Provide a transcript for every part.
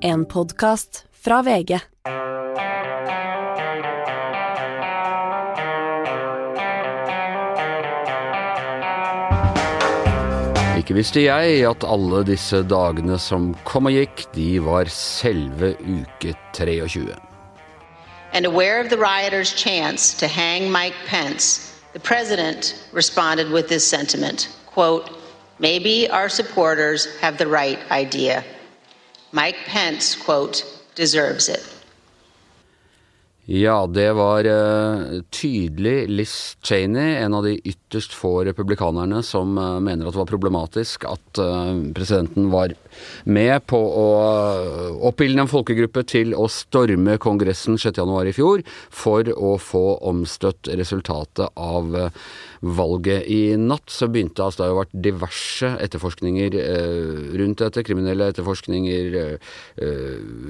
En podkast fra VG. Ikke visste jeg at alle disse dagene som kom og gikk, de var selve uke 23. And aware of the rioters' chance to hang Mike Pence, the president responded with this sentiment quote, Maybe our supporters have the right idea. Mike Pence, quote, deserves it. Ja, det var uh, tydelig Liz Cheney, en av de ytterst få republikanerne som uh, mener at det var problematisk at uh, presidenten var med på å oppildne en folkegruppe til å storme Kongressen 6.1 i fjor for å få omstøtt resultatet av valget. I natt så begynte altså det har vært diverse etterforskninger rundt dette. Kriminelle etterforskninger,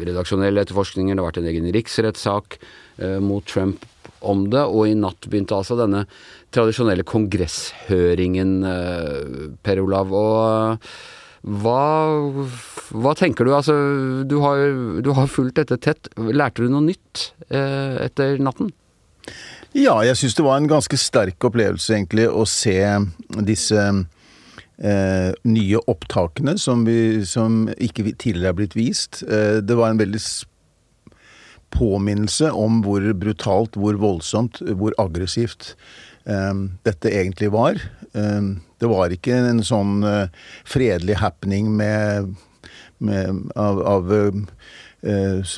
redaksjonelle etterforskninger, det har vært en egen riksrettssak mot Trump om det, og i natt begynte altså denne tradisjonelle kongresshøringen, Per Olav. og hva, hva, tenker du? Altså, du har, du har, fulgt dette tett. Lærte du noe nytt eh, etter natten? Ja, jeg syns det var en ganske sterk opplevelse, egentlig, å se disse eh, nye opptakene som, vi, som, ikke tidligere er blitt vist. Eh, det var en veldig påminnelse om hvor brutalt, hvor voldsomt, hvor aggressivt eh, dette egentlig var. Eh, det var ikke en sånn eh, fredelig happening med, med, av, av eh,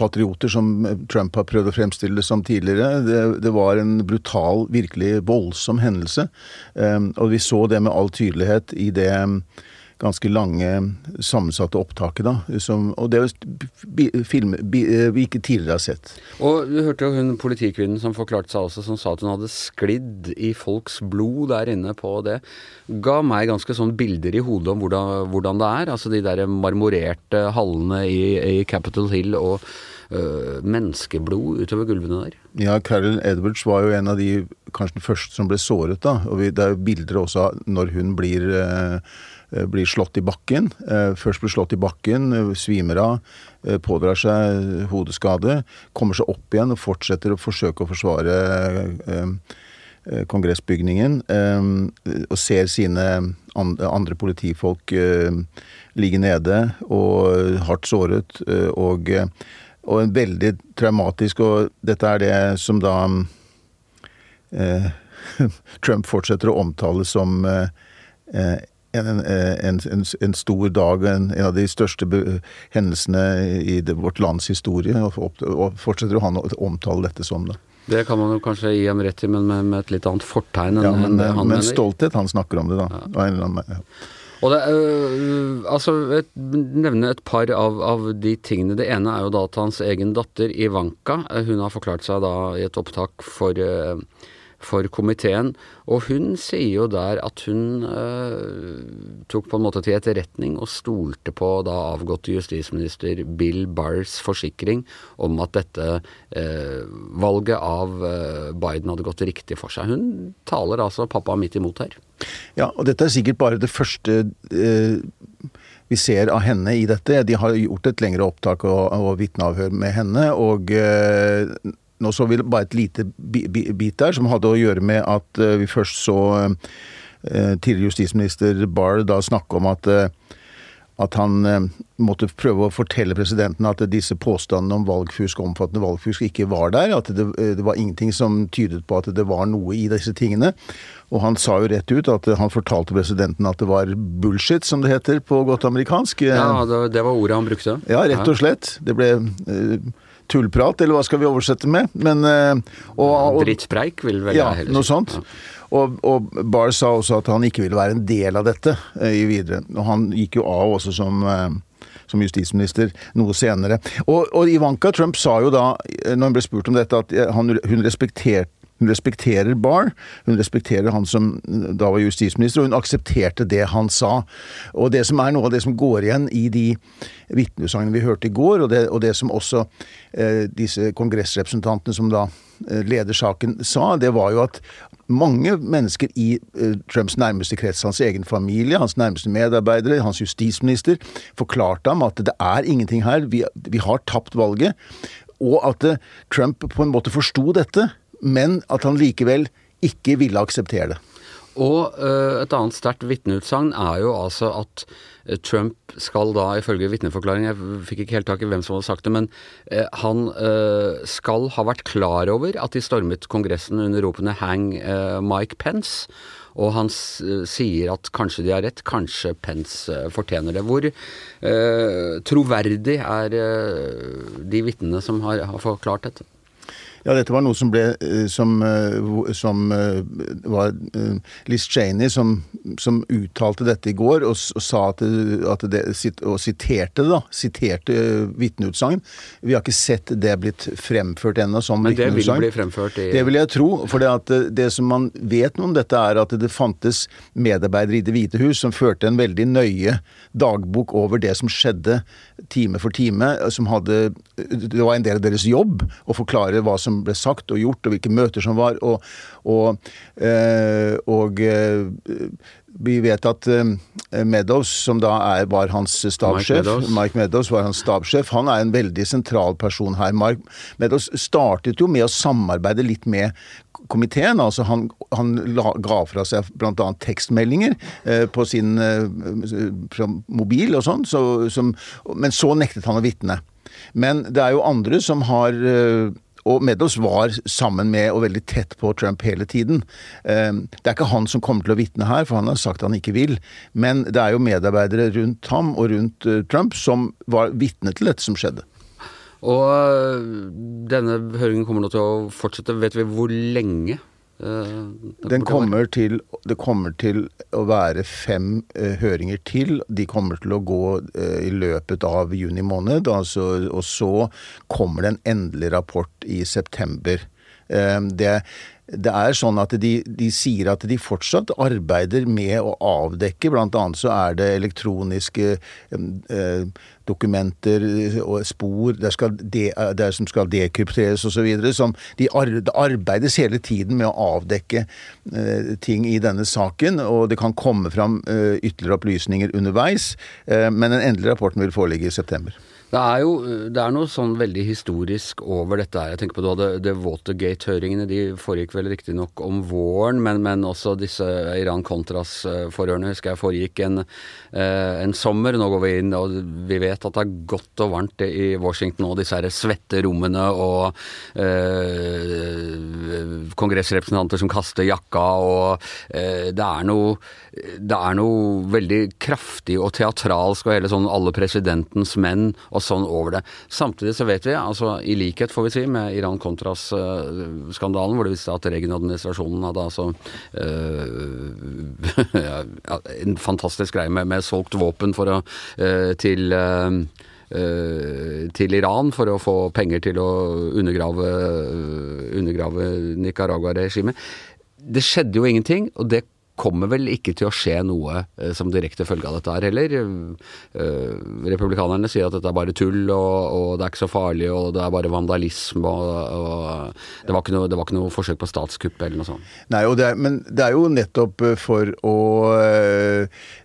patrioter som Trump har prøvd å fremstille det som tidligere. Det, det, var en brutal, virkelig voldsom hendelse. Eh, og vi så det med all tydelighet i det ganske lange, sammensatte opptaket. da, som, Og det er film vi ikke tidligere har sett. Og Du hørte jo hun politikvinnen som forklarte seg også, som sa at hun hadde sklidd i folks blod der inne på det. Ga meg ganske sånn bilder i hodet om hvordan, hvordan det er. Altså de der marmorerte hallene i, i Capitol Hill og øh, menneskeblod utover gulvene der. Ja, Carol Edwards var jo en av de kanskje den første som ble såret. da, og vi, Det er jo bilder også av når hun blir øh, Eh, blir slått i bakken. Eh, først blir slått i bakken, eh, svimer av, pådrar seg hodeskade. Kommer seg opp igjen og fortsetter å forsøke å forsvare kongressbygningen. Og ser sine andre politifolk ligge nede og hardt såret. Og, og en veldig traumatisk Og dette er det som da Trump fortsetter å omtale som en, en, en, en, stor dag, en, av de største hendelsene i det, vårt lands historie, og, og fortsetter han å omtale dette som det. Det kan man jo kanskje gi ham rett i, men med, med, et litt annet fortegn enn ja, men, han men stolthet han snakker om det, da. Ja. Annen, ja. Og det, øh, altså, et, nevne et par av, av, de tingene. Det ene er jo da at hans egen datter Ivanka, hun har forklart seg da i et opptak for øh, for komiteen. Og hun sier jo der at hun eh, tok på en måte til etterretning og stolte på da avgåtte justisminister Bill Barrs forsikring om at dette eh, valget av eh, Biden hadde gått riktig for seg. Hun taler altså pappa midt imot her. Ja, og dette er sikkert bare det første vi ser av henne i dette. De har gjort et lengre opptak og, og vitneavhør med henne. og nå så vi bare et lite bit der som hadde å gjøre med at eh, vi først så eh, tidligere justisminister Barr da snakke om at eh, at han måtte prøve å fortelle presidenten at disse påstandene om valgfusk, omfattende valgfusk ikke var der. At det, det, var ingenting som tydet på at det var noe i disse tingene. Og han sa jo rett ut at han fortalte presidenten at det var bullshit, som det heter på godt amerikansk. Ja, det var ordet han brukte. Ja, rett og slett. Det ble tullprat, eller hva skal vi oversette med? Men, eh, og, og, Drittspreik vil vel ja, heller si. Noe sånt. Ja. Og, og, Barr sa også at han ikke ville være en del av dette eh, i videre. Og han gikk jo av også som, eh, som justisminister noe senere. Og, og, Ivanka Trump sa jo da, når hun ble spurt om dette, at han, hun respekterte hun respekterer Barr, hun respekterer han som da var justisminister, og hun aksepterte det han sa. Og det som er noe av det som går igjen i de vitneutsagnene vi hørte i går, og det, og det som også eh, disse kongressrepresentantene som da eh, leder saken sa, det var jo at mange mennesker i eh, Trumps nærmeste krets, hans egen familie, hans nærmeste medarbeidere, hans justisminister, forklarte ham at det er ingenting her, vi, vi har tapt valget. Og at eh, Trump på en måte forsto dette, men at han likevel ikke ville akseptere det. Og uh, et annet sterkt vitneutsagn er jo altså at uh, Trump skal da, ifølge vitneforklaringen, jeg fikk ikke helt tak i hvem som hadde sagt det, men uh, han skal ha vært klar over at de stormet Kongressen under ropene 'hang Mike Pence'. Og han sier at kanskje de har rett, kanskje Pence fortjener det. Hvor troverdig er de vitnene som har, har forklart dette? Ja, dette var noe som ble eh, Som, eh, som eh, var Liz Cheney som, som, uttalte dette i går og, og sa at, at det, og siterte det, da. Siterte vitneutsagn. Vi har ikke sett det blitt fremført ennå som vitneutsagn. Men det vil bli fremført i Det vil jeg tro. For det, at det som man vet noe om dette, er at det fantes medarbeidere i Det hvite hus som førte en veldig nøye dagbok over det som skjedde time for time. som hadde, Det var en del av deres jobb å forklare hva som som ble sagt og gjort, og hvilke møter som var. Og, og, eh, og eh, vi vet at eh, Meadows, som da er, var hans stabssjef, Mike, Mike, Meadows var hans stabssjef, han er en veldig sentral person her. Mike Meadows startet jo med å samarbeide litt med komiteen. altså Han, han la, ga fra seg bl.a. tekstmeldinger eh, på sin eh, mobil og sånn, så, men så nektet han å vitne. Men det er jo andre som har eh, og Meadows var sammen med og veldig tett på Trump hele tiden. Ehm, det er ikke han som kommer til å vitne her, for han har sagt han ikke vil. Men det er jo medarbeidere rundt ham og rundt eh, Trump som var vitne til dette som skjedde. Og eh, denne høringen kommer nå til å fortsette. Vet vi hvor lenge den kommer til, det kommer til å være fem uh, høringer til. De kommer til å gå uh, i løpet av juni måned. Altså, og så kommer det en endelig rapport i september. Uh, det det er sånn at de, de, sier at de fortsatt arbeider med å avdekke, blant annet så er det elektroniske eh, dokumenter og spor det, skal de, det som skal dekrypteres osv. Det arbeides hele tiden med å avdekke eh, ting i denne saken, og det kan komme fram eh, ytterligere opplysninger underveis, eh, men den endelige rapporten vil foreligge i september. Det er jo det er noe sånn veldig historisk over dette her. Jeg tenker på det, det Watergate-høringene de foregikk vel riktignok om våren, men, men, også disse Iran-Contras-forhørene husker jeg foregikk en, eh, en, sommer. Nå går vi inn, og vi vet at det er godt og varmt i Washington, og disse her svette rommene og eh, kongressrepresentanter som kaster jakka, og eh, det er noe det er noe veldig kraftig og teatralsk og hele sånn alle presidentens menn og og sånn over det. Samtidig så vet vi, altså i likhet får vi si, med Iran-Contras-skandalen, hvor det viste seg at Reagan-administrasjonen hadde altså øh, en fantastisk greie med, med solgt våpen for å, øh, til øh, til Iran for å få penger til å undergrave, undergrave Nicaragua-regimet. Det skjedde jo ingenting, og det kommer vel ikke til å skje noe eh, som direkte følge av dette her heller. Eh, republikanerne sier at dette er bare tull, og, og, det er ikke så farlig, og det er bare vandalisme, og, og det, var noe, det, var ikke noe, forsøk på statskupp eller noe sånt. Nei, det er, men det er jo nettopp for å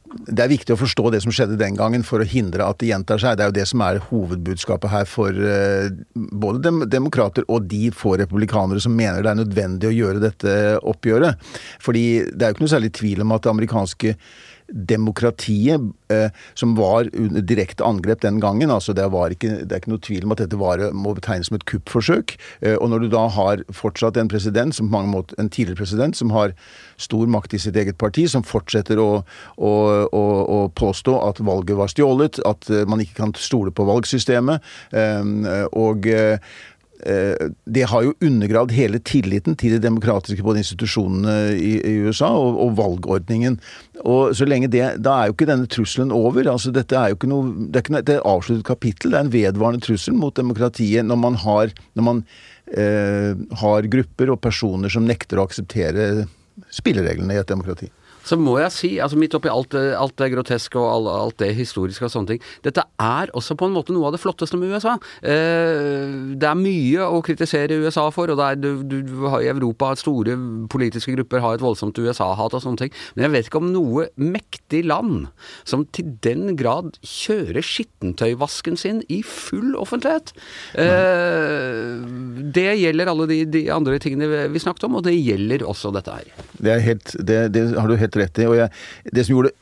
det er viktig å forstå det som skjedde den gangen for å hindre at det gjentar seg. Det er jo det som er hovedbudskapet her for uh, både dem, demokrater og de få republikanere som mener det er nødvendig å gjøre dette oppgjøret. Fordi det er jo ikke noe særlig tvil om at det amerikanske demokratiet, eh, som var direkte angrep den gangen. altså det, ikke, det, er ikke noe tvil om at dette var, må betegnes som et kuppforsøk. Eh, og når du da har fortsatt en president, som på mange måter, en tidligere president, som har stor makt i sitt eget parti, som fortsetter å, å, å, å påstå at valget var stjålet, at eh, man ikke kan stole på valgsystemet, eh, og Eh, det har jo undergravd hele tilliten til de demokratiske både institusjonene i, i USA og, og, valgordningen. Og så lenge det, Da er jo ikke denne trusselen over. altså Dette er jo ikke noe, det er ikke noe, et avsluttet kapittel. Det er en vedvarende trussel mot demokratiet når man har, når man, eh, har grupper og personer som nekter å akseptere spillereglene i et demokrati. Så må jeg si, altså midt oppi alt, det- alt det groteske og alt, alt det historiske og sånne ting, dette er også på en måte noe av det flotteste med USA. Eh, det er mye å kritisere USA for, og det er, du, du, du har i Europa store politiske grupper har et voldsomt USA-hat og sånne ting, men jeg vet ikke om noe mektig land som til den grad kjører skittentøyvasken sin i full offentlighet. Eh, det gjelder alle de, de andre tingene vi snakket om, og det gjelder også dette her. Det, er helt, det, det har du helt rett i. Og jeg, det som gjorde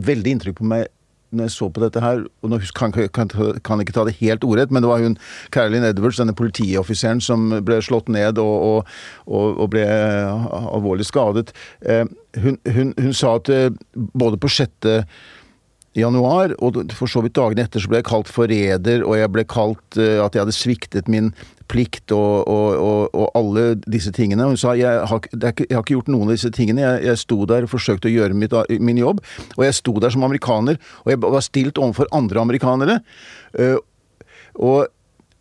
veldig inntrykk på meg når jeg så på dette her, og nå kan, kan, kan ikke ta det helt ordrett, men det var hun Carolyn Edwards, denne politioffiseren som ble slått ned og, og, og, ble alvorlig skadet. Eh, hun, hun, hun sa at eh, både på sjette januar, og for så vidt dagene etter så ble jeg kalt forræder, og jeg ble kalt uh, at jeg hadde sviktet min plikt og, og, og, og alle disse tingene. Hun sa jeg har, ikke- jeg har ikke gjort noen av disse tingene. Jeg, jeg sto der og forsøkte å gjøre mitt, min jobb, og jeg sto der som amerikaner, og jeg var stilt overfor andre amerikanere. Uh, og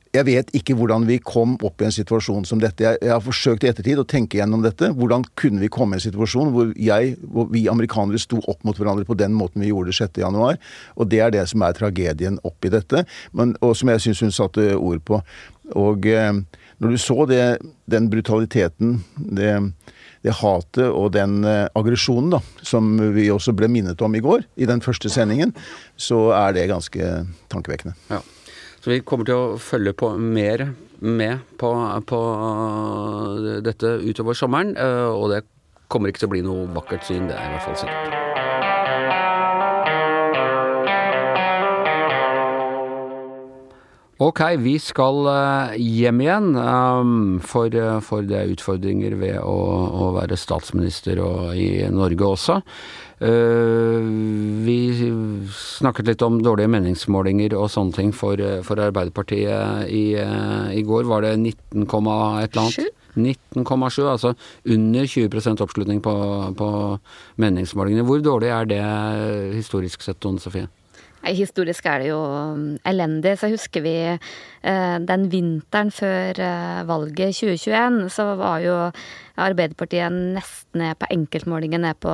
jeg vet ikke hvordan vi kom opp i en situasjon som dette. Jeg, har forsøkt i ettertid å tenke gjennom dette. Hvordan kunne vi komme i en situasjon hvor, jeg, hvor vi amerikanere sto opp mot hverandre på den måten vi gjorde 6. januar? Og det er det som er tragedien oppi dette, men, og som jeg syns hun satte ord på. Og eh, når du så det, den brutaliteten, det, det hatet og den eh, aggresjonen da, som vi også ble minnet om i går, i den første sendingen, så er det ganske tankevekkende. Ja. Vi kommer til å følge på mer med på, på dette utover sommeren, eh, og det kommer ikke til å bli noe vakkert syn, det er i hvert fall sikkert. Ok, vi skal eh, hjem igjen, um, for, eh, for det er utfordringer ved å, å være statsminister og i Norge også. Eh, vi snakket litt om dårlige meningsmålinger og sånne ting for, eh, for Arbeiderpartiet i, eh, i går. Var det 19, et eller annet? 19,7, altså under 20% oppslutning på, på meningsmålingene. Hvor dårlig er det historisk sett, Tone Sofie? Nei, Historisk er det jo um, elendig. Så husker vi den vinteren før valget 2021, så var jo Arbeiderpartiet nesten ned på enkeltmålinger ned på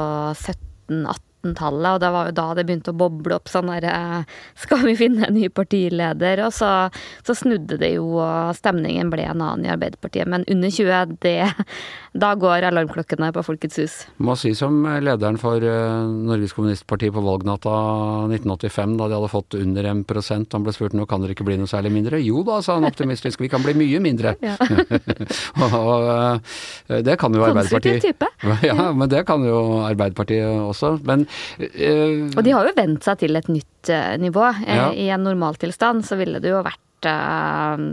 1818. 17-18-tallet. Og det var jo da det begynte å boble opp sånn derre Skal vi finne en ny partileder? Og så, så snudde det jo, og stemningen ble en annen i Arbeiderpartiet. Men under 20, det Da går alarmklokkene på Folkets hus. Må si som lederen for eh, Norges Kommunistparti på valgnatta 1985, da de hadde fått under 1% Han ble spurt nå kan dere ikke bli noe særlig mindre. Jo da, sa han optimistisk, vi kan bli mye mindre. Ja. og eh, det kan jo Arbeiderpartiet. type. Ja, men det kan jo Arbeiderpartiet også. Men eh, Og de har jo vent seg til et nytt eh, nivå. Eh, Ja. I en normaltilstand så ville det jo vært eh,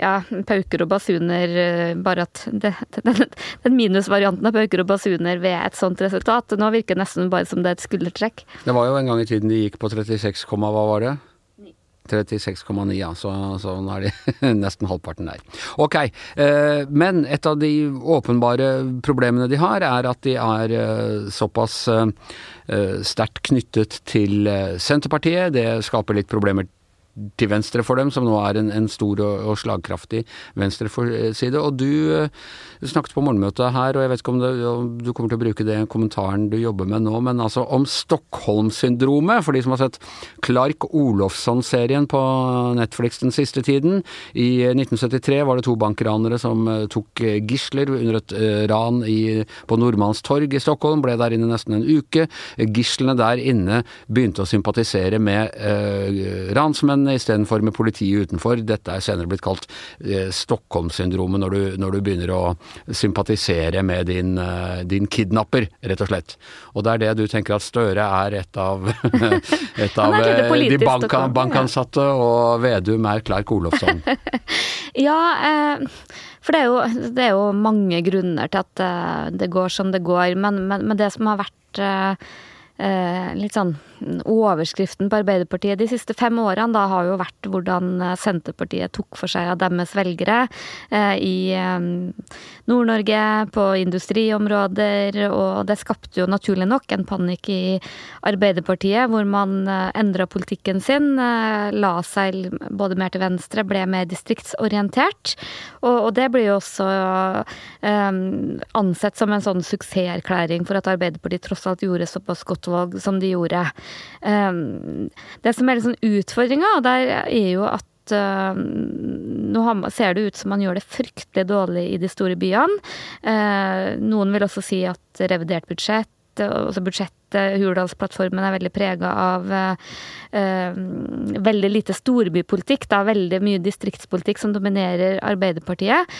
ja, pauker og basuner, eh, bare at det, den, den minusvarianten av pauker og basuner ved et sånt resultat. Nå virker det nesten bare som det er et skuldertrekk. det var jo en gang i tiden de gikk på 36, hva var det? 36,9, ja. Så, så nå er de nesten halvparten der. Ok, eh, men et av de åpenbare problemene de har, er at de er eh, såpass eh, eh, sterkt knyttet til eh, Senterpartiet. Det skaper litt problemer til venstre for dem, som nå er en, en stor og, og slagkraftig venstreside. Og du, eh, du snakket på morgenmøtet her, og jeg vet ikke om, det, om du kommer til å bruke det i kommentaren du jobber med nå, men altså om Stockholm-syndromet, for de som har sett Clark Olofsson-serien på Netflix den siste tiden. I 1973 var det to bankranere som eh, tok eh, gisler under et eh, ran i, på Nordmannstorg i Stockholm, ble der inne nesten en uke. Gislene der inne begynte å sympatisere med eh, ransmenn istedenfor med politiet utenfor. Dette er senere blitt kalt eh, Stockholm-syndromet, når, du- når du begynner å sympatisere med din, eh, din kidnapper, rett og slett. Og det er det du tenker at Støre er et av, et av eh, de banka, bankansatte, og Vedum er Clark Olofsson. Ja, eh, for det er, jo, det er jo mange grunner til at eh, det går som det går, men, men, men det som har vært eh, litt sånn overskriften på Arbeiderpartiet de siste fem årene da har jo vært hvordan Senterpartiet tok for seg av deres velgere i Nord-Norge, på industriområder, og det skapte jo naturlig nok en panikk i Arbeiderpartiet, hvor man endra politikken sin, la seg både mer til venstre, ble mer distriktsorientert, og, det blir jo også ansett som en sånn suksesserklæring for at Arbeiderpartiet tross alt gjorde såpass godt valg som de gjorde. Ehm, det som er liksom utfordringa der, er jo at Uh, nå ser det ut som man gjør det fryktelig dårlig i de store byene. Uh, noen vil også si at revidert budsjett, altså budsjett Hurdalsplattformen er veldig prega av eh, veldig lite storbypolitikk. Da, veldig mye distriktspolitikk som dominerer Arbeiderpartiet.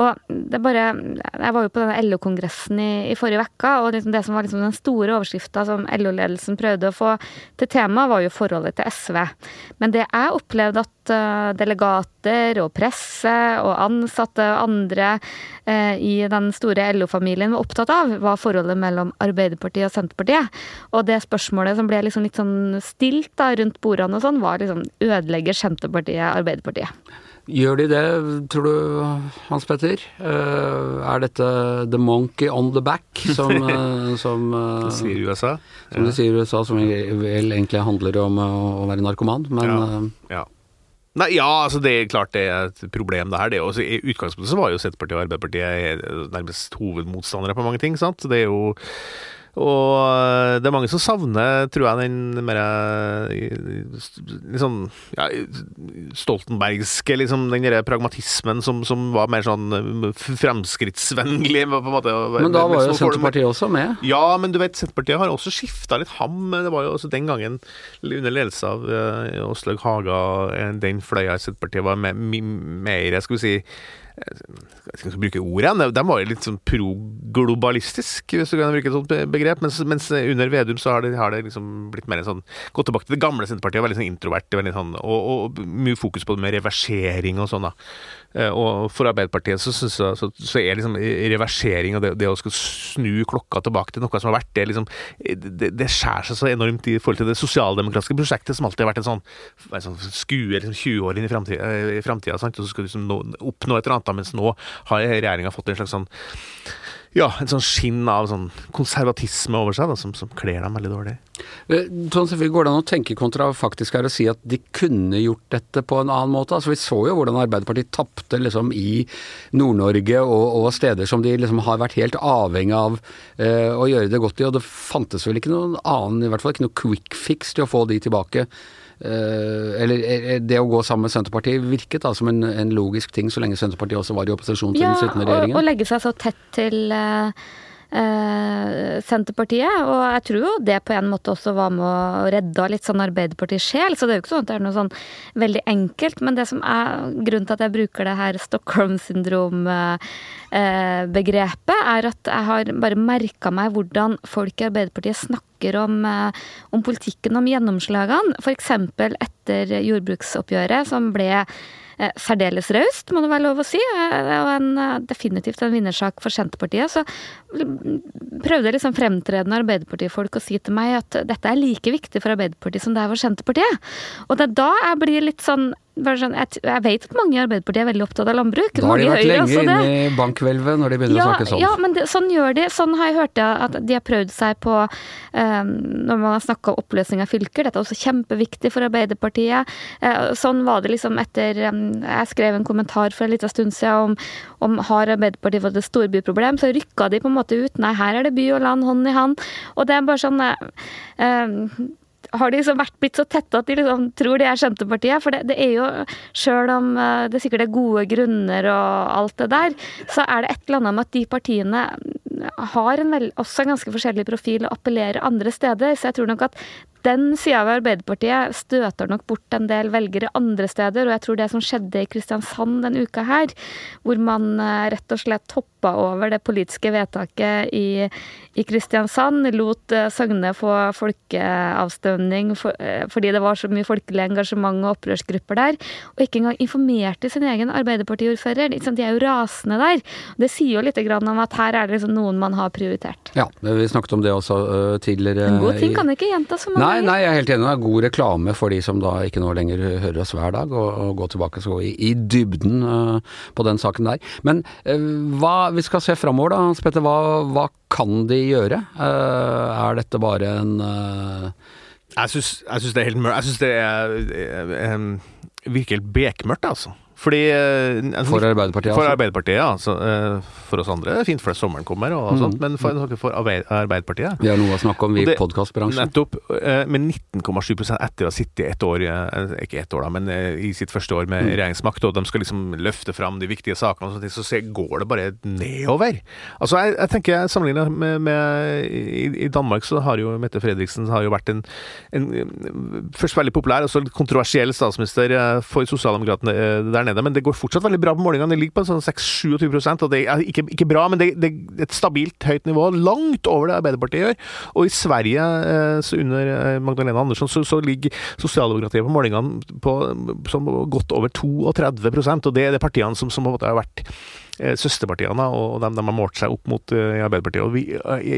Og det bare Jeg var jo på denne LO-kongressen i, i, forrige uke, og liksom det som var liksom den store overskrifta som LO-ledelsen prøvde å få til tema, var jo forholdet til SV. Men det jeg opplevde at uh, delegater og presse og ansatte og andre uh, i den store LO-familien var opptatt av, var forholdet mellom Arbeiderpartiet og Senterpartiet. Og det spørsmålet som ble liksom litt sånn stilt da, rundt bordene og sånn, var liksom ødelegger Senterpartiet Arbeiderpartiet? Gjør de det, tror du, Hans Petter? Uh, er dette the monkey on the back, som, uh, som uh, Det sier USA. Som ja. de sier i USA, som vel egentlig handler om å være narkoman, men ja. ja. Nei, ja, altså det er klart det er et problem, det her. Det er også, I utgangspunktet så var jo Senterpartiet og Arbeiderpartiet nærmest hovedmotstandere på mange ting. sant? Det er jo og eh, det er mange som savner, tror jeg, den mer liksom ja, Stoltenbergske liksom, Den der pragmatismen som, som, var mer sånn eh, fremskrittsvennlig, på en måte. Men da var jo Senterpartiet også med? Ja, men du vet, Senterpartiet har også skifta litt ham. Det var jo også den gangen, under ledelse av Åslaug Haga, den fløya i Senterpartiet var mer, mer skal vi si jeg skal ikke bruke ordet de var jo litt sånn pro-globalistisk, hvis du kan bruke et sånt begrep. Mens, mens under Vedum så har det, har det liksom blitt mer en sånn Gått tilbake til det gamle Senterpartiet, veldig sånn introvert, veldig sånn, og, og, mye fokus på det med reversering og sånn. da. Eh, og for Arbeiderpartiet så, jeg, så, så er liksom reversering og det, det, å skulle snu klokka tilbake til noe som har vært, det, liksom, det, det skjærer seg så enormt i forhold til det sosialdemokratiske prosjektet, som alltid har vært en sånn, en sånn skue liksom 20 år inn i framtida, og så skal du liksom nå, oppnå et eller annet, mens nå har regjeringa fått en slags sånn ja, en sånn skinn av sånn konservatisme over seg, da, som, som kler dem veldig dårlig. Sånn Går det an å tenke kontrafaktisk her og si at de kunne gjort dette på en annen måte? Altså Vi så jo hvordan Arbeiderpartiet tapte liksom i Nord-Norge og, og, steder som de liksom har vært helt avhengig av eh, å gjøre det godt i, og det fantes vel ikke noen annen, i hvert fall ikke noe quick fix til å få de tilbake. Eh, eller eh, det å gå sammen med Senterpartiet virket da som en, en, logisk ting, så lenge Senterpartiet også var i opposisjon til ja, den sittende regjeringen? Ja, å legge seg så tett til uh, Senterpartiet. Og jeg tror jo det på en måte også var med å redde litt sånn Arbeiderpartiets sjel. Så det er jo ikke sånn at det er noe sånn veldig enkelt. Men det som er grunnen til at jeg bruker det her Stockholm syndrom uh, Eh, begrepet, er at jeg har bare merka meg hvordan folk i Arbeiderpartiet snakker om, eh, om politikken, om gjennomslagene. F.eks. etter jordbruksoppgjøret, som ble eh, særdeles raust, må det være lov å si. Og en, definitivt en vinnersak for Senterpartiet. Så prøvde liksom fremtredende Arbeiderpartifolk å si til meg at dette er like viktig for Arbeiderpartiet som det er for Senterpartiet. Og det er da jeg blir litt sånn Sånn, jeg, jeg, vet at mange i Arbeiderpartiet er veldig opptatt av landbruk. Da har de vært lenge inne i bankhvelvet når de begynner ja, å snakke sånn. Ja, men det, sånn gjør de. Sånn har jeg hørt at de har prøvd seg på um, når man har snakka om oppløsning av fylker. Dette er også kjempeviktig for Arbeiderpartiet. Uh, sånn var det liksom etter um, Jeg skrev en kommentar for en liten stund siden om, om har Arbeiderpartiet fått et storbyproblem. Så rykka de på en måte ut. Nei, her er det by og land hånd i hånd. Og det er bare sånn uh, har de liksom vært blitt så tette at de liksom tror de er Senterpartiet? For det, det er jo, sjøl om eh, det sikkert er gode grunner og alt det der, så er det et eller annet med at de partiene har en vel, også en ganske forskjellig profil og appellerer andre steder. Så jeg tror nok at den sida av Arbeiderpartiet støter nok bort en del velgere andre steder. Og jeg tror det som skjedde i Kristiansand denne uka her, hvor man eh, rett og slett hoppa hoppa over det politiske vedtaket i, i Kristiansand. Lot eh, Søgne få folkeavstemning for, eh, fordi det var så mye folkelig engasjement og opprørsgrupper der. Og ikke engang informerte sin egen Arbeiderpartiordfører. De er jo rasende der. Det sier jo litt om at her er det liksom noen man har prioritert. Ja, vi snakket om det også uh, tidligere. En god ting kan ikke gjentas så mange ganger. Nei, nei, jeg er helt enig. Det er god reklame for de som da ikke nå lenger hører oss hver dag, og, og gå tilbake og gå i, i dybden på den saken der. Men hva, vi skal se framover da, Hans Petter. Hva, hva, kan de gjøre? er dette bare en Jeg syns det er helt mørkt. Jeg syns det er, er, virker helt bekmørkt, altså. Fordi eh, altså, For Arbeiderpartiet, For altså. Arbeiderpartiet, ja. Så, uh, for oss andre fint for sommeren kommer og, og mm. men for, for, Arbeiderpartiet Vi har noe å snakke om, vi i podkastbransjen. Nettopp. Uh, med 19,7 etter å ha sittet ett år, uh, ikke ett år da, men i sitt første år med mm. regjeringsmakt, og de skal liksom løfte fram de viktige sakene, og sånt, så går det bare nedover. Altså, jeg, jeg tenker Sammenligna med, med i, i, Danmark, så har jo Mette Fredriksen har jo vært en, en først veldig populær og så kontroversiell statsminister for sosialdemokratene der nede nede, men det går fortsatt veldig bra på målingene. Det ligger på sånn 6-27% og det er ikke, ikke bra, men det, det, er et stabilt høyt nivå. Langt over det Arbeiderpartiet gjør. Og i Sverige, eh, under eh, Magdalena Andersson, så, så ligger sosialdemokratiet på målingene på, som godt over 32% og det er de partiene som, som har vært søsterpartiene, og de, de, har målt seg opp mot i Arbeiderpartiet. Og vi,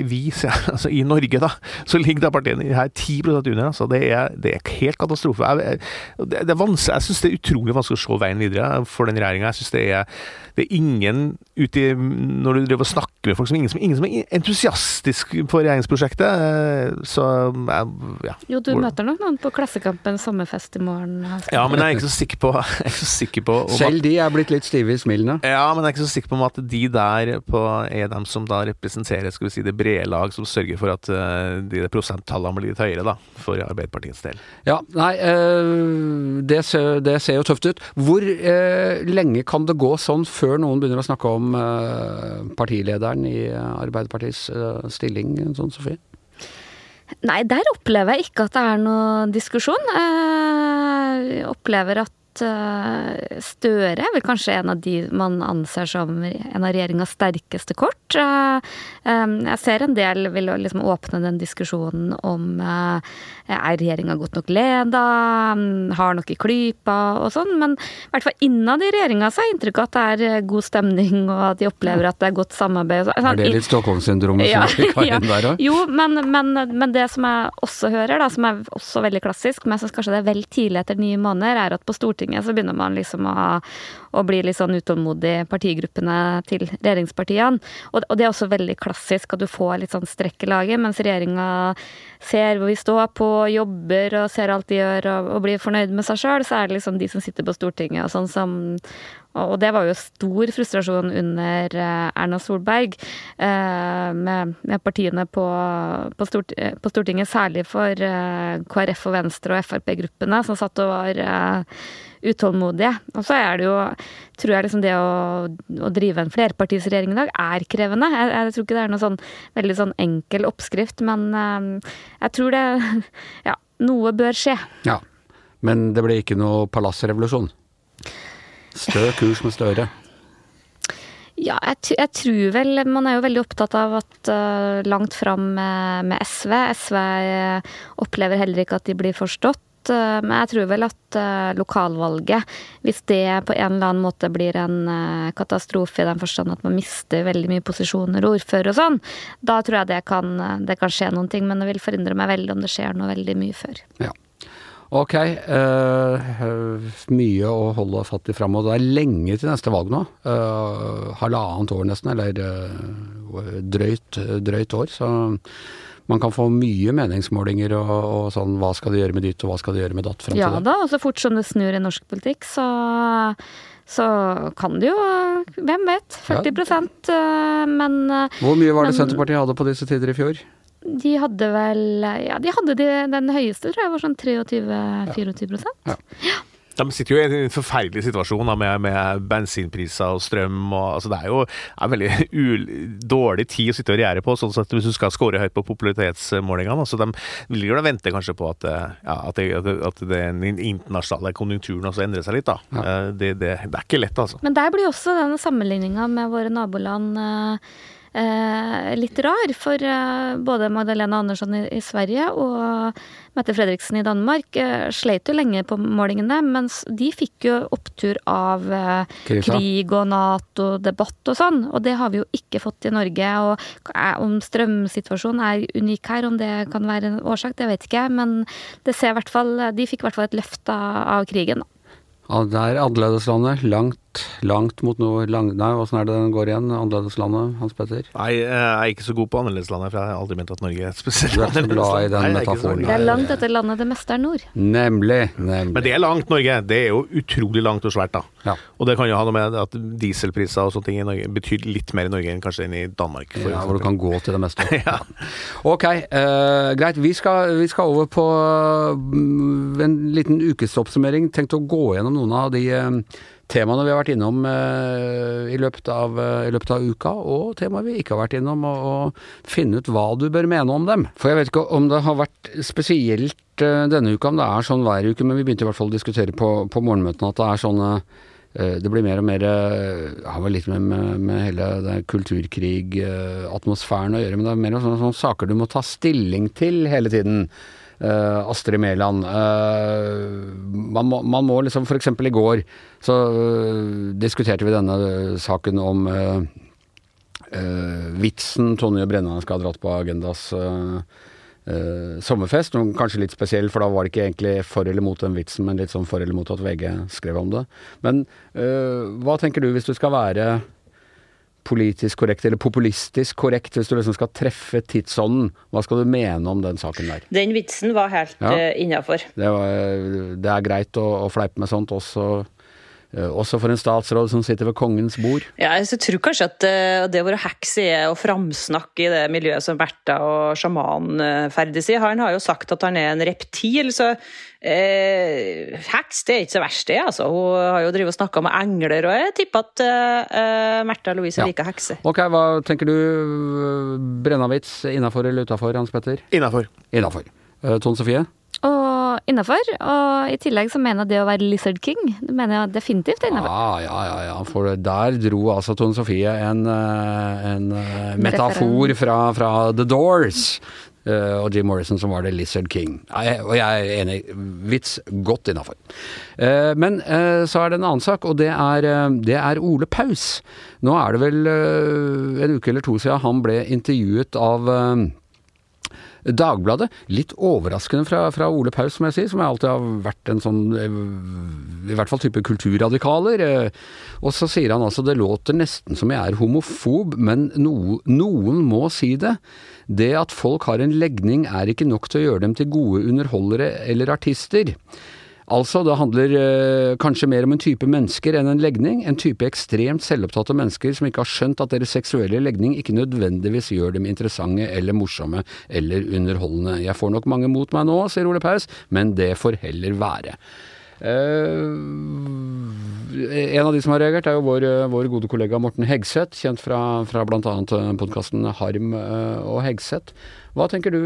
vi ser, altså, I Norge, da, så ligger de partiene her 10% under. Altså, det, er, det er helt katastrofe. Jeg, det, det er jeg syns det er utrolig vanskelig å se veien videre for den regjeringa. Jeg syns det er ingen ute Når du driver og snakker med folk som ingen, som ingen som er entusiastisk på regjeringsprosjektet, eh, så ja. Jo, du møter nok noen på Klassekampen sommerfest i morgen. Ja, men jeg er ikke så sikker på, så sikker på Selv de er blitt litt stive i smilene? Ja, men jeg er ikke så sikker på at de der på, er dem som da representerer skal vi si, det brede lag, som sørger for at uh, de prosenttallene blir litt høyere, da, for Arbeiderpartiets del. Ja, nei, øh, det, ser, det, ser, jo tøft ut. Hvor øh, lenge kan det gå sånn før noen begynner å snakke om uh, partilederen i Arbeiderpartiets uh, stilling, sånn Sofie? Nei, der opplever jeg ikke at det er noe diskusjon. Jeg opplever at Eh, Støre er vel kanskje en av de man anser som en av regjeringas sterkeste kort. Eh, jeg ser en del vil liksom åpne den diskusjonen om eh, er regjeringa godt nok leda, har nok i klypa og sånn, men i hvert fall innad i regjeringa så har jeg inntrykk av at det er god stemning og at de opplever at det er godt samarbeid. Er det litt Stockholm-syndromet ja, som har ja, inn der òg? Jo, men, men, men, det som jeg også hører, da, som er også veldig klassisk, men jeg syns kanskje det er vel tidlig etter nye måneder, er at på Stortinget Stortinget, så begynner man liksom å, å bli litt sånn utålmodig, partigruppene til regjeringspartiene. Og, og, det er også veldig klassisk at du får litt sånn strekk i laget, mens regjeringa ser hvor vi står på, jobber og ser alt de gjør og, og blir fornøyd med seg sjøl, så er det liksom de som sitter på Stortinget og sånn som og det var jo stor frustrasjon under eh, Erna Solberg, eh, med, med partiene på, på, Stort, på, Stortinget, særlig for eh, KrF og Venstre og Frp-gruppene, som satt og var utålmodige. Og så er det jo, tror jeg liksom det å, å drive en flerpartisregjering i dag er krevende. Jeg, jeg, tror ikke det er noen sånn veldig sånn enkel oppskrift, men jeg tror det Ja, noe bør skje. Ja, men det ble ikke noe palassrevolusjon? Stø kurs med Støre. Ja, jeg, jeg, tror vel Man er jo veldig opptatt av at uh, langt fram med, med, SV SV uh, opplever heller ikke at de blir forstått. Uh, men jeg tror vel at lokalvalget, hvis det på en eller annen måte blir en katastrofe i den forstand at man mister veldig mye posisjoner og ordfører og sånn, da tror jeg det kan, det kan skje noen ting. Men det vil forundre meg veldig om det skjer noe veldig mye før. Ja. Ok. Uh, mye å holde fatt i framover. Det er lenge til neste valg nå. Uh, halvannet år nesten, eller uh, drøyt, drøyt, år. Så man kan få mye meningsmålinger og, og, sånn hva skal de gjøre med ditt og hva skal de gjøre med datt. ja da, og så fort som det snur i norsk politikk, så, så kan det jo Hvem vet? 40 ja. men Hvor mye var det men, Senterpartiet hadde på disse tider i fjor? De hadde vel Ja, de hadde de, den høyeste, tror jeg, var sånn 23-24 ja. ja. De sitter jo i en forferdelig situasjon da, med, med bensinpriser og strøm. Og, altså, det er jo en veldig ul, dårlig tid å sitte og regjere på, sånn sett hvis du skal score høyt på popularitetsmålingene. Altså, de vil jo da vente kanskje på at, ja, at, det, at den internasjonale konjunkturen også endrer seg litt. da. Ja. Det, det, det, er ikke lett, altså. Men der blir også denne sammenligninga med våre naboland eh, eh, litt rar. For eh, både Magdalena Andersson i, Sverige og Mette Fredriksen i Danmark eh, sleit jo lenge på målingene, mens de fikk jo opptur av eh, krig og Nato-debatt og sånn. Og det har vi jo ikke fått i Norge. Og om strømsituasjonen er unik her, om det kan være en årsak, det vet ikke jeg. Men det ser i hvert fall, de fikk i hvert fall et løft av, av krigen. Ja, det er annerledeslandet. Langt langt mot noe lang, Nei, åssen er det den går igjen? Annerledeslandet, Hans Petter? Nei, jeg er ikke så god på annerledeslandet, for jeg har aldri ment at Norge er spesielt Du er så glad i den nei, metaforen? Det er langt etter landet, det meste er nord. Nemlig, nemlig. Men det er langt, Norge. Det er jo utrolig langt og svært, da. Ja. Og det kan jo ha noe med at dieselpriser og sånne ting i Norge betyr litt mer i Norge enn kanskje enn i Danmark. ja, hvor du kan gå til det meste. ja. Ok, uh, greit. Vi skal, vi skal, over på uh, en liten ukesoppsummering. Tenkt å gå gjennom noen av de uh, temaene vi har vært innom uh, i, løpet av, uh, i, løpet av, uka, og temaer vi ikke har vært innom, og, og, finne ut hva du bør mene om dem. For jeg vet ikke om det har vært spesielt uh, denne uka, om det er sånn hver uke, men vi begynte i hvert fall å diskutere på, på morgenmøtene at det er sånne det blir mer og mer har vel litt med, med, med hele kulturkrig-atmosfæren å gjøre, men det er mer sånne, sånne saker du må ta stilling til hele tiden. Uh, Astrid Mæland. Uh, man, må, man må liksom F.eks. i går så uh, diskuterte vi denne saken om vitsen Tonje Brenna skal ha dratt på Agendas sommerfest. Kanskje litt spesiell, for da var det ikke egentlig for eller mot den vitsen, men litt sånn for eller mot at VG skrev om det. Men hva tenker du hvis du skal være politisk korrekt, eller populistisk korrekt, hvis du liksom skal treffe tidsånden. Hva skal du mene om den saken der? Den vitsen var helt ja. uh, innafor. Det, det, er greit å, å, fleipe med sånt også. Uh, også for en statsråd som sitter ved kongens bord. Ja, jeg tror kanskje at uh, det å være er å framsnakke i det miljøet som Bertha og sjamanen ferdes i. Han har jo sagt at han er en reptil, så Eh, heks det er ikke så verst, det. altså. Hun har jo drevet og snakka med engler, og jeg tipper at eh, Märtha Louise ja. liker hekser. Ok, Hva tenker du? Brennavits innafor eller utafor, Hans Petter? Innafor. Eh, Tone Sofie? Og innafor. Og i tillegg så mener jeg det å være Lizard King, det mener jeg definitivt er innafor. Ah, ja, ja, ja. For der dro altså Tone Sofie en, eh, en eh, metafor fra, fra The Doors. Uh, og Jim Morrison som var det Lizard King. Og jeg er enig. Vits godt innafor. Men så er det en annen sak, og det er, det er Ole Paus. Nå er det vel en uke eller to siden han ble intervjuet av Dagbladet. Litt overraskende fra, fra, Ole Paus, som jeg sier, som jeg alltid har vært en sånn I hvert fall type kulturradikaler. Og så sier han altså det låter nesten som jeg er homofob, men no, noen må si det. Det at folk har en legning er ikke nok til å gjøre dem til gode underholdere eller artister. Altså, det handler øh, kanskje mer om en type mennesker enn en legning. En type ekstremt selvopptatte mennesker som ikke har skjønt at deres seksuelle legning ikke nødvendigvis gjør dem interessante eller morsomme eller underholdende. Jeg får nok mange mot meg nå, sier Ole Paus, men det får heller være. Uh, en av de som har reagert, er jo vår, vår gode kollega Morten Hegseth, kjent fra, fra bl.a. podkasten Harm og Hegseth. Hva tenker du,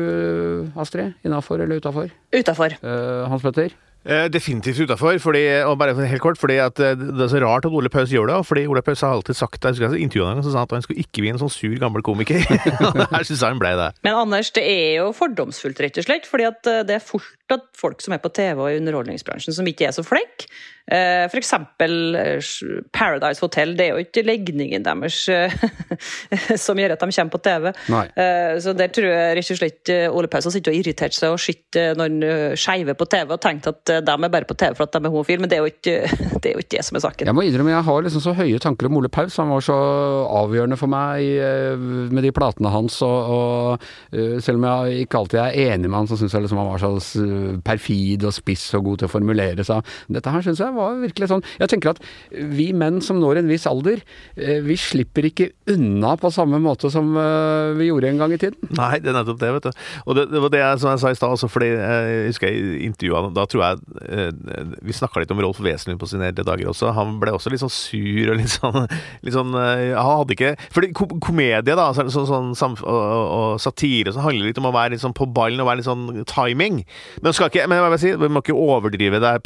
Astrid? Innafor eller utafor? Utafor. Uh, Hans Petter? Eh, definitivt utafor. Og bare helt kort, fordi at eh, det er så rart at Ole Paus gjør det. fordi Ole Paus har alltid sagt jeg husker intervjuet han sa at han skulle ikke bli en sånn sur, gammel komiker. Her syns han ble det. Men Anders, det er jo fordomsfullt, rett og slett. fordi at eh, det er fort at folk som er på TV og i underholdningsbransjen som ikke er så flinke. Eh, for eksempel eh, Paradise Hotel. Det er jo ikke legningen deres eh, som gjør at de kommer på TV. Nei. Så der tror jeg rett og slett Ole Paus har sittet og irritert seg og sett noen skeive på TV og tenkt at de er bare på TV for at de er homofile, men det er jo ikke det, er jo ikke det som er saken. Jeg må innrømme jeg har liksom så høye tanker om Ole Paus. Han var så avgjørende for meg med de platene hans, og, og selv om jeg ikke alltid er enig med han, så syns jeg liksom han var så perfid og spiss og god til å formulere seg. Dette her syns jeg var virkelig sånn. Jeg tenker at vi menn som når en viss alder, eh, vi slipper ikke unna på samme måte som eh, vi gjorde en gang i tiden. Nei, det er nettopp det, vet du. Og det, det var det som jeg sa i stad, altså, fordi jeg husker jeg intervjua Da tror jeg eh, Vi snakka litt om Rolf Wesenlund på sine eldre dager også. Han ble også litt sånn sur og litt sånn, litt sånn Han hadde ikke Fordi ko komedie, da, sånn, sånn, sånn og, og, satire, så handler litt om å være litt sånn på ballen og være litt sånn timing. Men, skal ikke, men jeg vil si, vi må ikke overdrive det her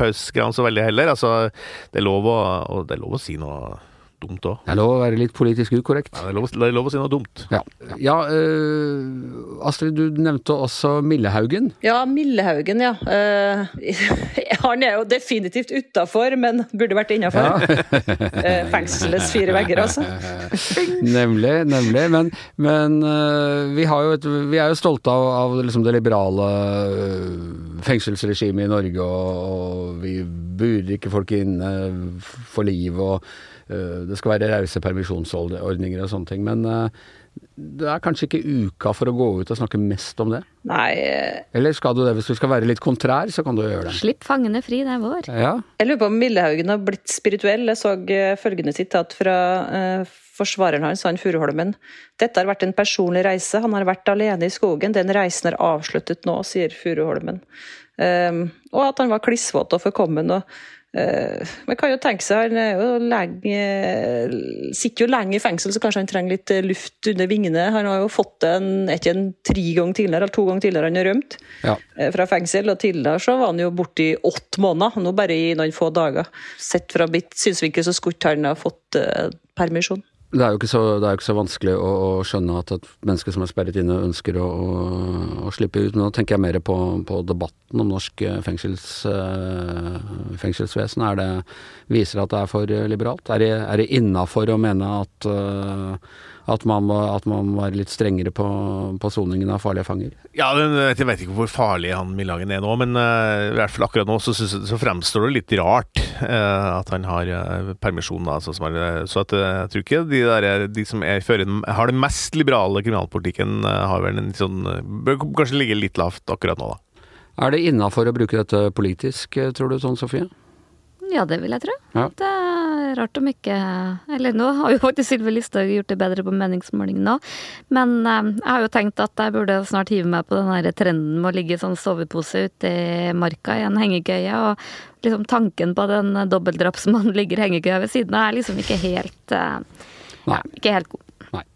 så veldig heller. Altså, det er lov å, det er lov å si noe dumt òg. Det er lov å være litt politisk ukorrekt. Ja, det, er lov, det er lov å si noe dumt. Ja, ja øh, Astrid, du nevnte også Millehaugen. Ja, Millehaugen, ja. Uh, han er jo definitivt utafor, men burde vært innafor. Ja. uh, fengselets fire vegger, altså. nemlig, nemlig. Men, men uh, vi, et, vi, er jo stolte av, av liksom det liberale fengselsregimet i Norge, og, og vi burer ikke folk inne for livet. og Eh, det skal være rause permisjonsordninger og sånne ting. Men eh, det er kanskje ikke uka for å gå ut og snakke mest om det? Nei. Eller skal du det? Hvis du skal være litt kontrær, så kan du gjøre det. Slipp fangene fri, det er vår. Ja. Jeg lurer på om Millehaugen har blitt spirituell. Jeg så eh, følgende sitat fra uh, forsvareren hans, han Furuholmen. Dette har vært en personlig reise. Han har vært alene i skogen. Den reisen er avsluttet nå, sier Furuholmen. Um, og at han var klissvåt og forkommen. og Uh, man kan jo tenke seg, Han lenge, sitter jo lenge i fengsel, så kanskje han trenger litt eh, luft under vingene. Han har jo fått en, ikke en tre ganger tidligere, eller to ganger tidligere han har rømt ja. uh, fra fengsel. og Tidligere så var han jo borte i åtte måneder, nå bare i noen få dager. Sett fra mitt synsvinkel så skulle han ha fått permisjon. Det er jo ikke så, ikke så vanskelig å, å, skjønne at et menneske som er sperret inne, ønsker å, å, å slippe ut. Nå tenker jeg mer på, på debatten om norsk eh, fengsels, uh, fengselsvesen. Det, viser at det er for liberalt? Er det, er det innafor å mene at uh, at man, må, at man var litt strengere på, på soningen av farlige fanger? Ja, Jeg vet ikke hvor farlig han Millagen er nå, men uh, i hvert fall akkurat nå så, så fremstår det litt rart uh, at han har uh, permisjon. Altså, er, så at, jeg tror ikke de, der, de som er, fører, har den mest liberale kriminalpolitikken, har vel en sånn Bør kanskje ligge litt lavt akkurat nå, da. Er det innafor å bruke dette politisk, tror du sånn, Sofie? Ja, det vil jeg tro. Ja. Det er rart om ikke Eller nå har jo faktisk Sylvi Listhaug gjort det bedre på meningsmålingene nå, men eh, jeg har jo tenkt at jeg burde snart hive meg på den her trenden med å ligge i sånn sovepose ute i marka i en hengekøye, og liksom tanken på den dobbeltdrapsmannen ligger i hengekøya ved siden av, er liksom ikke helt ja, ikke helt god.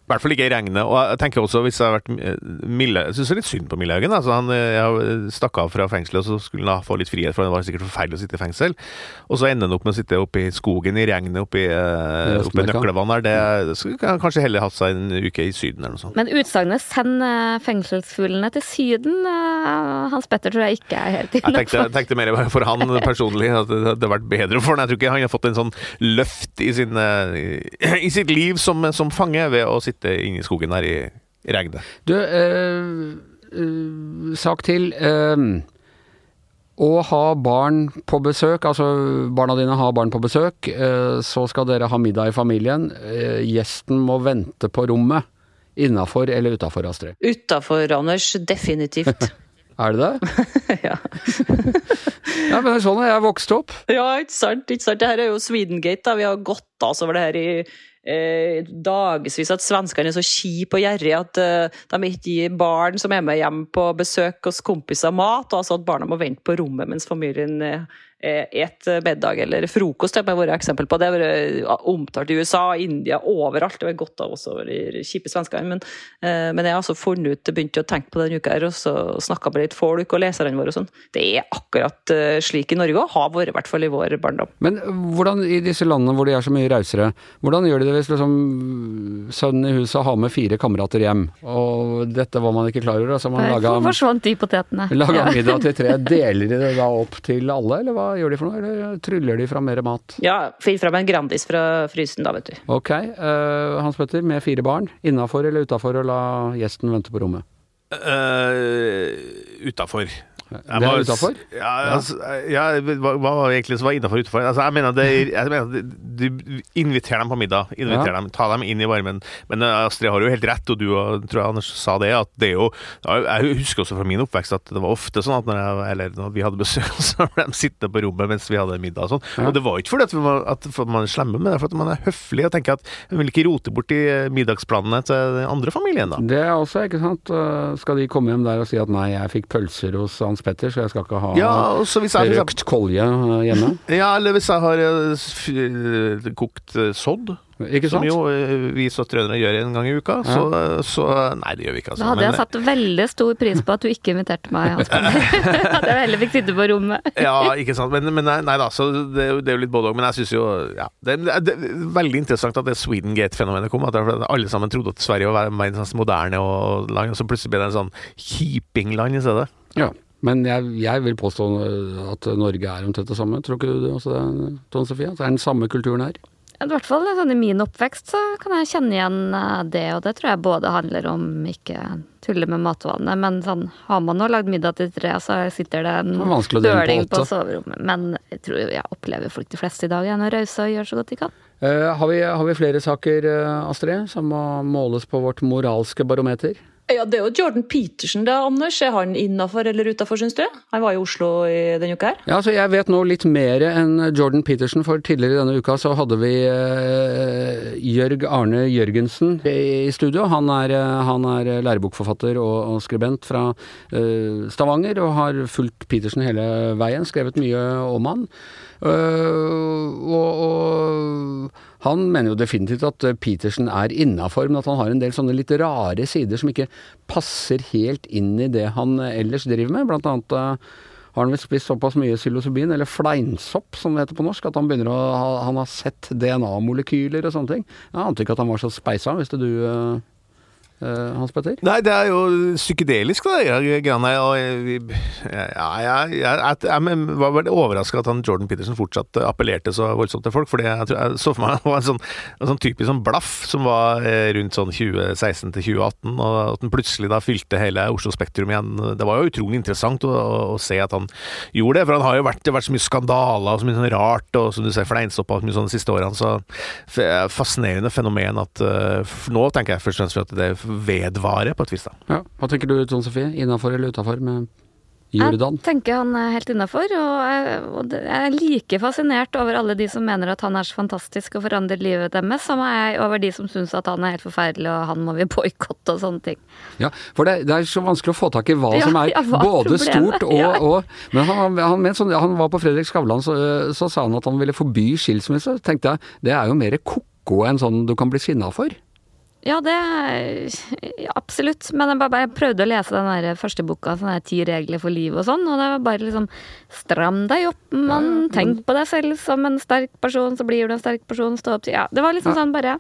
I hvert fall ikke i regnet. Og jeg tenker også, hvis jeg har vært eh, Mille Jeg syns litt synd på Millehaugen. Altså, han jeg stakk av fra fengselet, og så skulle han få litt frihet, for det var sikkert forferdelig å sitte i fengsel. Og så ender han opp med å sitte oppe i skogen i regnet oppe i, eh, oppe i Nøklevann her. Det skulle han kanskje heller hatt seg en uke i Syden eller noe sånt. Men utsagnet 'send eh, fengselsfuglene til Syden', Hans Petter tror jeg ikke er helt. Jeg tenkte, jeg tenkte mer for han personlig, at det hadde vært bedre for han. Jeg tror ikke han har fått en sånn løft i, sin, i sitt liv som, som fange ved å sitte sitte inne i skogen her i, i regnet. Du, eh, eh, sak til. Eh, å ha barn på besøk, altså barna dine har barn på besøk, eh, så skal dere ha middag i familien. Eh, gjesten må vente på rommet. Innafor eller utafor, Astrid? Utafor, Anders. Definitivt. Er det det? ja. ja, men sånn har jeg vokst opp. Ja, ikke sant. ikke sant. Det her er jo Swedengate. da. Vi har gått av oss over det her i eh, dagevis at svenskene er så kjipe og gjerrige at eh, de ikke gir barn som er med hjem på besøk hos kompiser, mat, og altså at barna må vente på rommet mens familien eh, et middag eller frokost. Det har vært eksempel på. Det har vært omtalt i USA, India, overalt. Det har godt av også over de kjipe svenskene. Men, eh, men, jeg har altså funnet ut, begynt å tenke på denne uka her, og så snakka med litt folk og leserne våre og sånn. Det er akkurat eh, slik i Norge, og har vært i hvert fall i vår barndom. Men hvordan i disse landene hvor de er så mye rausere, hvordan gjør de det hvis liksom sønnen i huset har med fire kamerater hjem, og dette var man ikke klar over? Altså man laga, forsvant de potetene. Laga middag til tre. Deler de det da opp til alle, eller hva? Gjør de for noe, eller tryller de fra mer mat? Ja, finn fram en Grandis fra frysen da, vet du. Ok. Uh, Hans Petter, med fire barn, innafor eller utafor å la gjesten vente på rommet? Uh, utafor. Det er utafor? Ja, altså, ja, hva hva var egentlig som var innafor og utenfor? Altså, jeg mener, det, jeg mener det, du inviterer dem på middag. Inviter Ja. dem, Ta dem inn i varmen. Men eh, Astrid har jo helt rett, og du og, tror jeg Anders sa det, at det er jo Jeg husker også fra min oppvekst at det var ofte sånn at når, jeg, eller når vi hadde besøk, så ble de sittende på rommet mens vi hadde middag og sånn. Ja. Og det var ikke fordi at, vi var, at man er slemme, men det er for at man er høflig og tenker at man vil ikke rote bort i eh, middagsplanene til den andre familien, da. Det er også, ikke sant. Eh, Skal de komme hjem der og si at nei, jeg fikk pølser hos Hans Petter, så jeg skal ikke ha Ja, så hvis jeg røkt kolje eh, hjemme? Ja, eller hvis jeg har eh, f- eh, kokt sodd, Ikke som sant? jo eh, vi søstrene gjør en gang i uka, så, så Nei, det gjør vi ikke, altså. Da hadde jeg satt veldig stor pris på at du ikke inviterte meg, Hans Petter. At jeg heller fikk sitte på rommet. ja, ikke sant. Men, men nei, nei da, så det, er jo- det er jo litt både òg. Men jeg syns jo ja, det, det, det er veldig interessant at det Swedengate-fenomenet kom. At alle sammen trodde at Sverige var verdens moderne og land, og så plutselig ble det en sånn keeping-land i stedet. Ja. Men jeg, jeg vil påstå eh, at Norge er omtrent det samme. Tror ikke du det også, det, Tone Sofie? At det er den samme kulturen her? I hvert fall sånn, i min oppvekst så kan jeg kjenne igjen eh, det, og det tror jeg både handler om ikke tulle med matvanene, men sånn har man nå lagd middag til tre, så sitter det en dele på på, soverommet. Men jeg tror jeg opplever folk de fleste i dag er å rause og gjør så godt de kan. Eh, har, vi, har vi flere saker, eh, Astrid, som må måles på vårt moralske barometer? Ja, det er jo Jordan Petersen, da, Anders. Er han innafor eller utafor, syns du? Han var i Oslo i denne uka her. Ja, så Jeg vet nå litt mer enn Jordan Petersen, for tidligere denne uka så hadde vi eh, Jørg Arne Jørgensen i studio. Han er, eh, han er lærebokforfatter og, og skribent fra eh, Stavanger, og har fulgt Petersen hele veien, skrevet mye om han. Eh, og, og han mener jo definitivt at Petersen er innafor, men at han har en del sånne litt rare sider som ikke passer helt inn i det han eh, ellers driver med. Blant annet eh, har han vel spist såpass mye psilocybin, eller fleinsopp som det heter på norsk, at han begynner å ha, han har sett DNA-molekyler og sånne ting. Jeg ante ikke at han var så speisa, visste du, eh, eh, Hans Petter? Nei, det er jo psykedelisk, da. greiene. Og jeg, jeg, jeg, jeg, var veldig overraska at han Jordan Peterson fortsatt appellerte så voldsomt til folk. Fordi jeg, så for meg han var en sånn, en sånn typisk sånn blaff som var eh, rundt sånn 2016 til 2018, og at han plutselig da fylte hele Oslo Spektrum igjen. Det var jo utrolig interessant å, å, se at han gjorde det, for han har jo vært, det har vært så mye skandaler og så mye sånn rart, og som du ser mye sånn de siste årene, så fascinerende fenomen at eh, Nå tenker jeg først og fremst at det vedvarer, på et vis. da. Ja. Hva tenker du, Tone Sofie? Innafor eller utafor med Jordan? Jeg tenker han er helt innafor, og, og jeg er like fascinert over alle de som mener at han er så fantastisk og forandrer livet deres, som er jeg over de som syns at han er helt forferdelig og han må vi boikotte og sånne ting. Ja, for det, det er så vanskelig å få tak i hva Ja, som er ja, hva både problemet? stort og, Ja. og Men han, han, mente sånn, han var på Fredrik Skavlan, så, så sa han at han ville forby skilsmisse. Tenkte jeg, det er jo mer ko-ko enn sånn du kan bli sinna for. Ja, det ja, absolutt. Men jeg, bare, jeg prøvde å lese den der første boka, sånn der ti regler for livet og sånn, og det var bare liksom Stram deg opp, mann. Tenk på deg selv som en sterk person, så blir du en sterk person. Stå opp til Ja, det var liksom Ja. sånn bare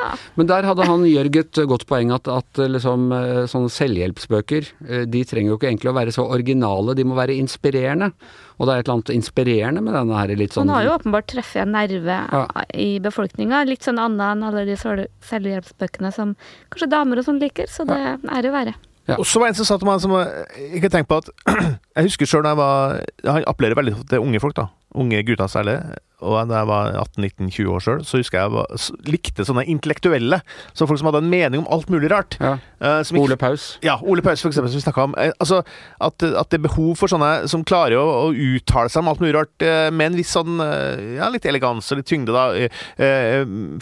Ja. Men der hadde han Jørg et godt poeng at, at liksom eh, sånne selvhjelpsbøker, eh, de trenger jo ikke egentlig å være så originale, de må være inspirerende. Og det er et eller annet inspirerende med denne her litt sånn Han har jo åpenbart treffet en nerve Ja. i befolkninga. Litt sånn annet enn alle de selvhjelpsbøkene som kanskje damer og sånn liker, så det er jo være. Ja. Og så var det en som sa til meg som jeg ikke tenkte på at Jeg husker sjøl da jeg var Han appellerer veldig til unge folk, da. Unge gutter særlig. Og da jeg var 18-19-20 år sjøl, så husker jeg jeg likte sånne intellektuelle. Så folk som hadde en mening om alt mulig rart. Ja. Eh, ikke- Ole Paus. Ja, Ole Paus, for eksempel, som vi snakka om. Eh, altså, at, at det er behov for sånne som klarer å, å uttale seg om alt mulig rart eh, med en viss sånn Ja, litt elegans og litt tyngde, da.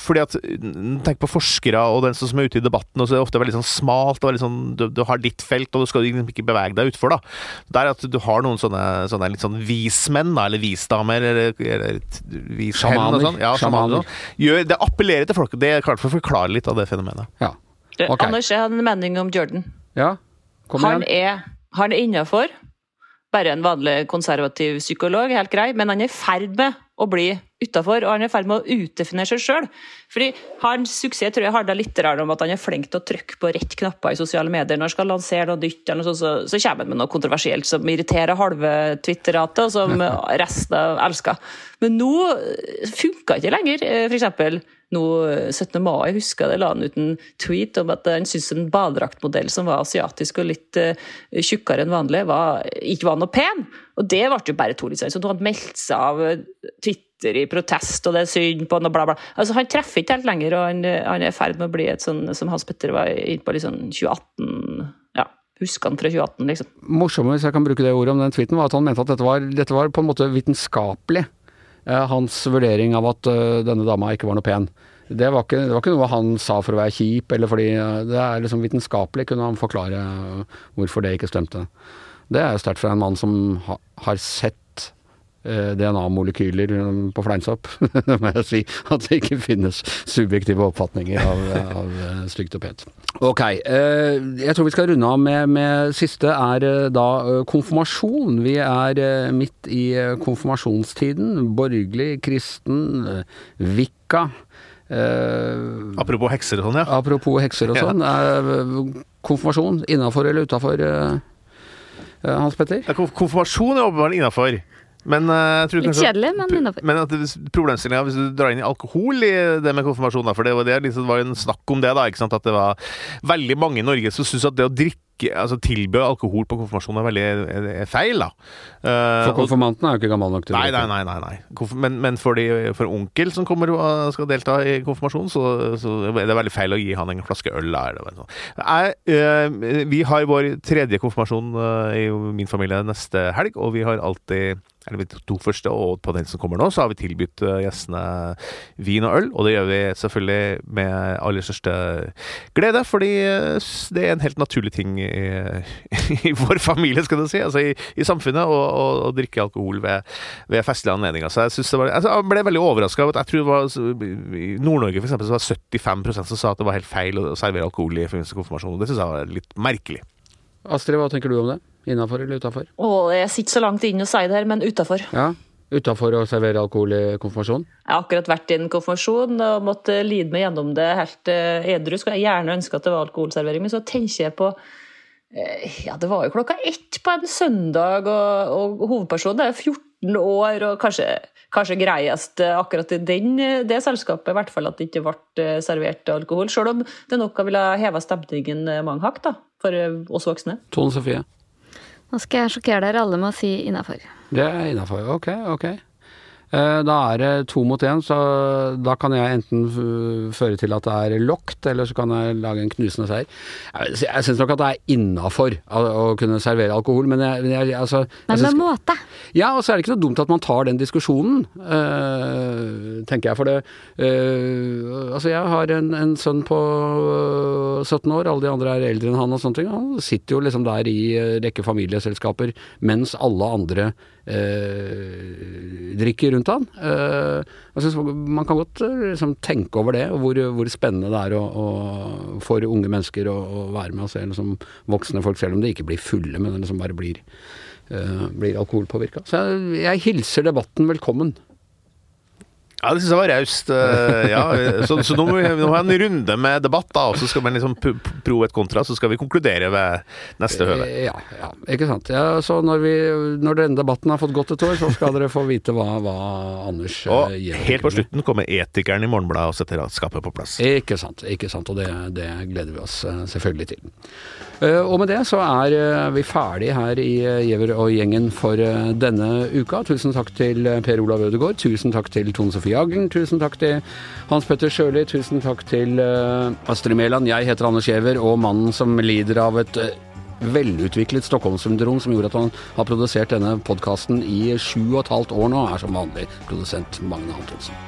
Fordi at Tenk på forskere og den som er ute i debatten, og så er det ofte veldig sånn smalt og veldig sånn Du, du har ditt felt, og du skal liksom ikke bevege deg utfor, da. Det er at du har noen sånne, sånne litt sånn vismenn, da, eller visdamer, eller, eller et- og Sjamaner. sånn. Ja, sjamaner. sånn. Gjør, det appellerer til folk. Det er klart for å forklare litt av det fenomenet. Ja. Okay. Anders, jeg har en mening om Jordan. ja. Kom Han er, han er innafor. Bare en vanlig konservativ psykolog, helt grei, men han er i ferd med å bli utafor, og han er i ferd med å utdefinere seg sjøl. Fordi hans suksess tror jeg handler litt om at han er flink til å trykke på rett knapper i sosiale medier. Når han skal lansere noe nytt, sånt, så, så kommer han med noe kontroversielt som irriterer halve Twitter-ratet, og som resten elsker. Men nå funka ikke lenger. f.eks. For eksempel nå 17. mai, husker jeg det, la han ut en tweet om at han syntes en badedraktmodell som var asiatisk og litt uh, tjukkere enn vanlig, var, ikke var noe pen. Og det ble jo bare to litt sånn. Så nå har han meldt seg av Twitter i protest, og det er synd på han, og bla, bla. Altså, han treffer ikke helt lenger, og han, han er i ferd med å bli et sånn, som Hans Petter var inne på, litt sånn 2018 Ja, husker han fra 2018, liksom. Morsomme, hvis jeg kan bruke det ordet om den tweeten, var at han mente at dette var, dette var på en måte vitenskapelig. Eh, hans vurdering av at uh, denne dama ikke var noe pen. Det var, ikke, det var, ikke, noe han sa for å være kjip, eller fordi uh, det er liksom vitenskapelig kunne han forklare hvorfor det ikke stemte. Det er jo sterkt fra en mann som har sett DNA-molekyler på fleinsopp, må jeg si. At det ikke finnes subjektive oppfatninger av, av stygt og pent. Ok, jeg tror vi skal runde av med, med siste er da konfirmasjon. Vi er midt i konfirmasjonstiden. Borgerlig, kristen, vikka. Uh, apropos hekser og sånn, ja. Apropos hekser og sånn. Uh, konfirmasjon innafor eller utafor, uh, Hans Petter? konfirmasjon er åpenbart innafor. Men, uh, Litt kjedelig, men innafor. Men at problemstillinga, hvis du drar inn alkohol i det med konfirmasjon, da, for det var, det, liksom, det var en snakk om det, da, ikke sant? at det var veldig mange i Norge som syntes at det å drikke altså tilby alkohol på konfirmasjon er veldig er feil, da. Uh, for konfirmanten er jo ikke gammel nok til det? Nei, nei, nei. nei. Men, men for, de, for, onkel som kommer og skal delta i konfirmasjon, så, så er det veldig feil å gi han en flaske øl. Der, jeg, uh, vi har vår tredje konfirmasjon uh, i min familie neste helg, og vi har alltid eller de to første, og på den som kommer nå, så har vi tilbudt gjestene vin og øl. Og det gjør vi selvfølgelig med aller største glede, fordi det er en helt naturlig ting i, i, vår familie, skal du si, altså i, i samfunnet, å drikke alkohol ved, ved festlige anledninger. Så jeg, det var, altså jeg ble veldig overraska. Jeg tror det var i Nord-Norge så var 75% som sa at det var helt feil å servere alkohol i forbindelse med konfirmasjon. Det syns jeg var litt merkelig. Astrid, hva tenker du om det? Innafor eller utafor? Jeg sitter så langt inn og sier det her, men utafor. Ja. Utafor å servere alkohol i konfirmasjon? Jeg har akkurat vært i en konfirmasjon og måtte lide meg gjennom det helt edru. Skulle jeg gjerne ønske at det var alkoholservering, men så tenker jeg på Eh, ja, det var jo klokka ett på en søndag, og, og hovedpersonen er 14 år, og kanskje, kanskje greiest akkurat i den, det selskapet, i hvert fall at det ikke ble eh, servert alkohol. Selv om det nok ville heva stemningen mange hakk da, for oss voksne. Tone Sofie? Nå skal jeg sjokkere dere alle med å si innafor. Det er innafor, ok. ok. Eh, da er det to mot én, så da kan jeg enten føre til at det er lokt, eller så kan jeg lage en knusende seier. Jeg, syns nok at det er innafor å kunne servere alkohol, men jeg, jeg altså Men med måte? Ja, og så er det ikke noe dumt at man tar den diskusjonen, øh, tenker jeg. For det øh, Altså, jeg har en, en, sønn på 17 år, alle de andre er eldre enn han og sånne ting. Han sitter jo liksom der i rekke familieselskaper mens alle andre øh, drikker rundt han. Uh, jeg synes Man kan godt uh, liksom, tenke over det, og hvor, hvor spennende det er å, å, for unge mennesker å, å, være med og se liksom, voksne folk, selv om de ikke blir fulle, men liksom bare blir, uh, blir alkoholpåvirka. Så jeg, jeg hilser debatten velkommen. Ja, det syns jeg var raust. Uh, ja. Så, så, nå må vi ha en runde med debatt, da, og så skal vi liksom pro et kontra, så skal vi konkludere ved neste høve. Ja, ja ikke sant. Ja, så når, vi, når, denne debatten har fått gått et år, så skal dere få vite hva, hva Anders gjør. Og uh, helt på slutten kommer etikeren i Morgenbladet og setter skapet på plass. Ikke sant. ikke sant, Og det, det gleder vi oss selvfølgelig til. Og med det så er vi ferdig her i Giæver og gjengen for denne uka. Tusen takk til Per Olav Ødegaard. Tusen takk til Tone Sofie Aglen, Tusen takk til Hans Petter Sjøli. Tusen takk til Astrid Mæland. Jeg heter Anders Giæver, og mannen som lider av et velutviklet Stockholm-syndrom som gjorde at han har produsert denne podkasten i sju og et halvt år nå, er som vanlig produsent Magne Antonsen.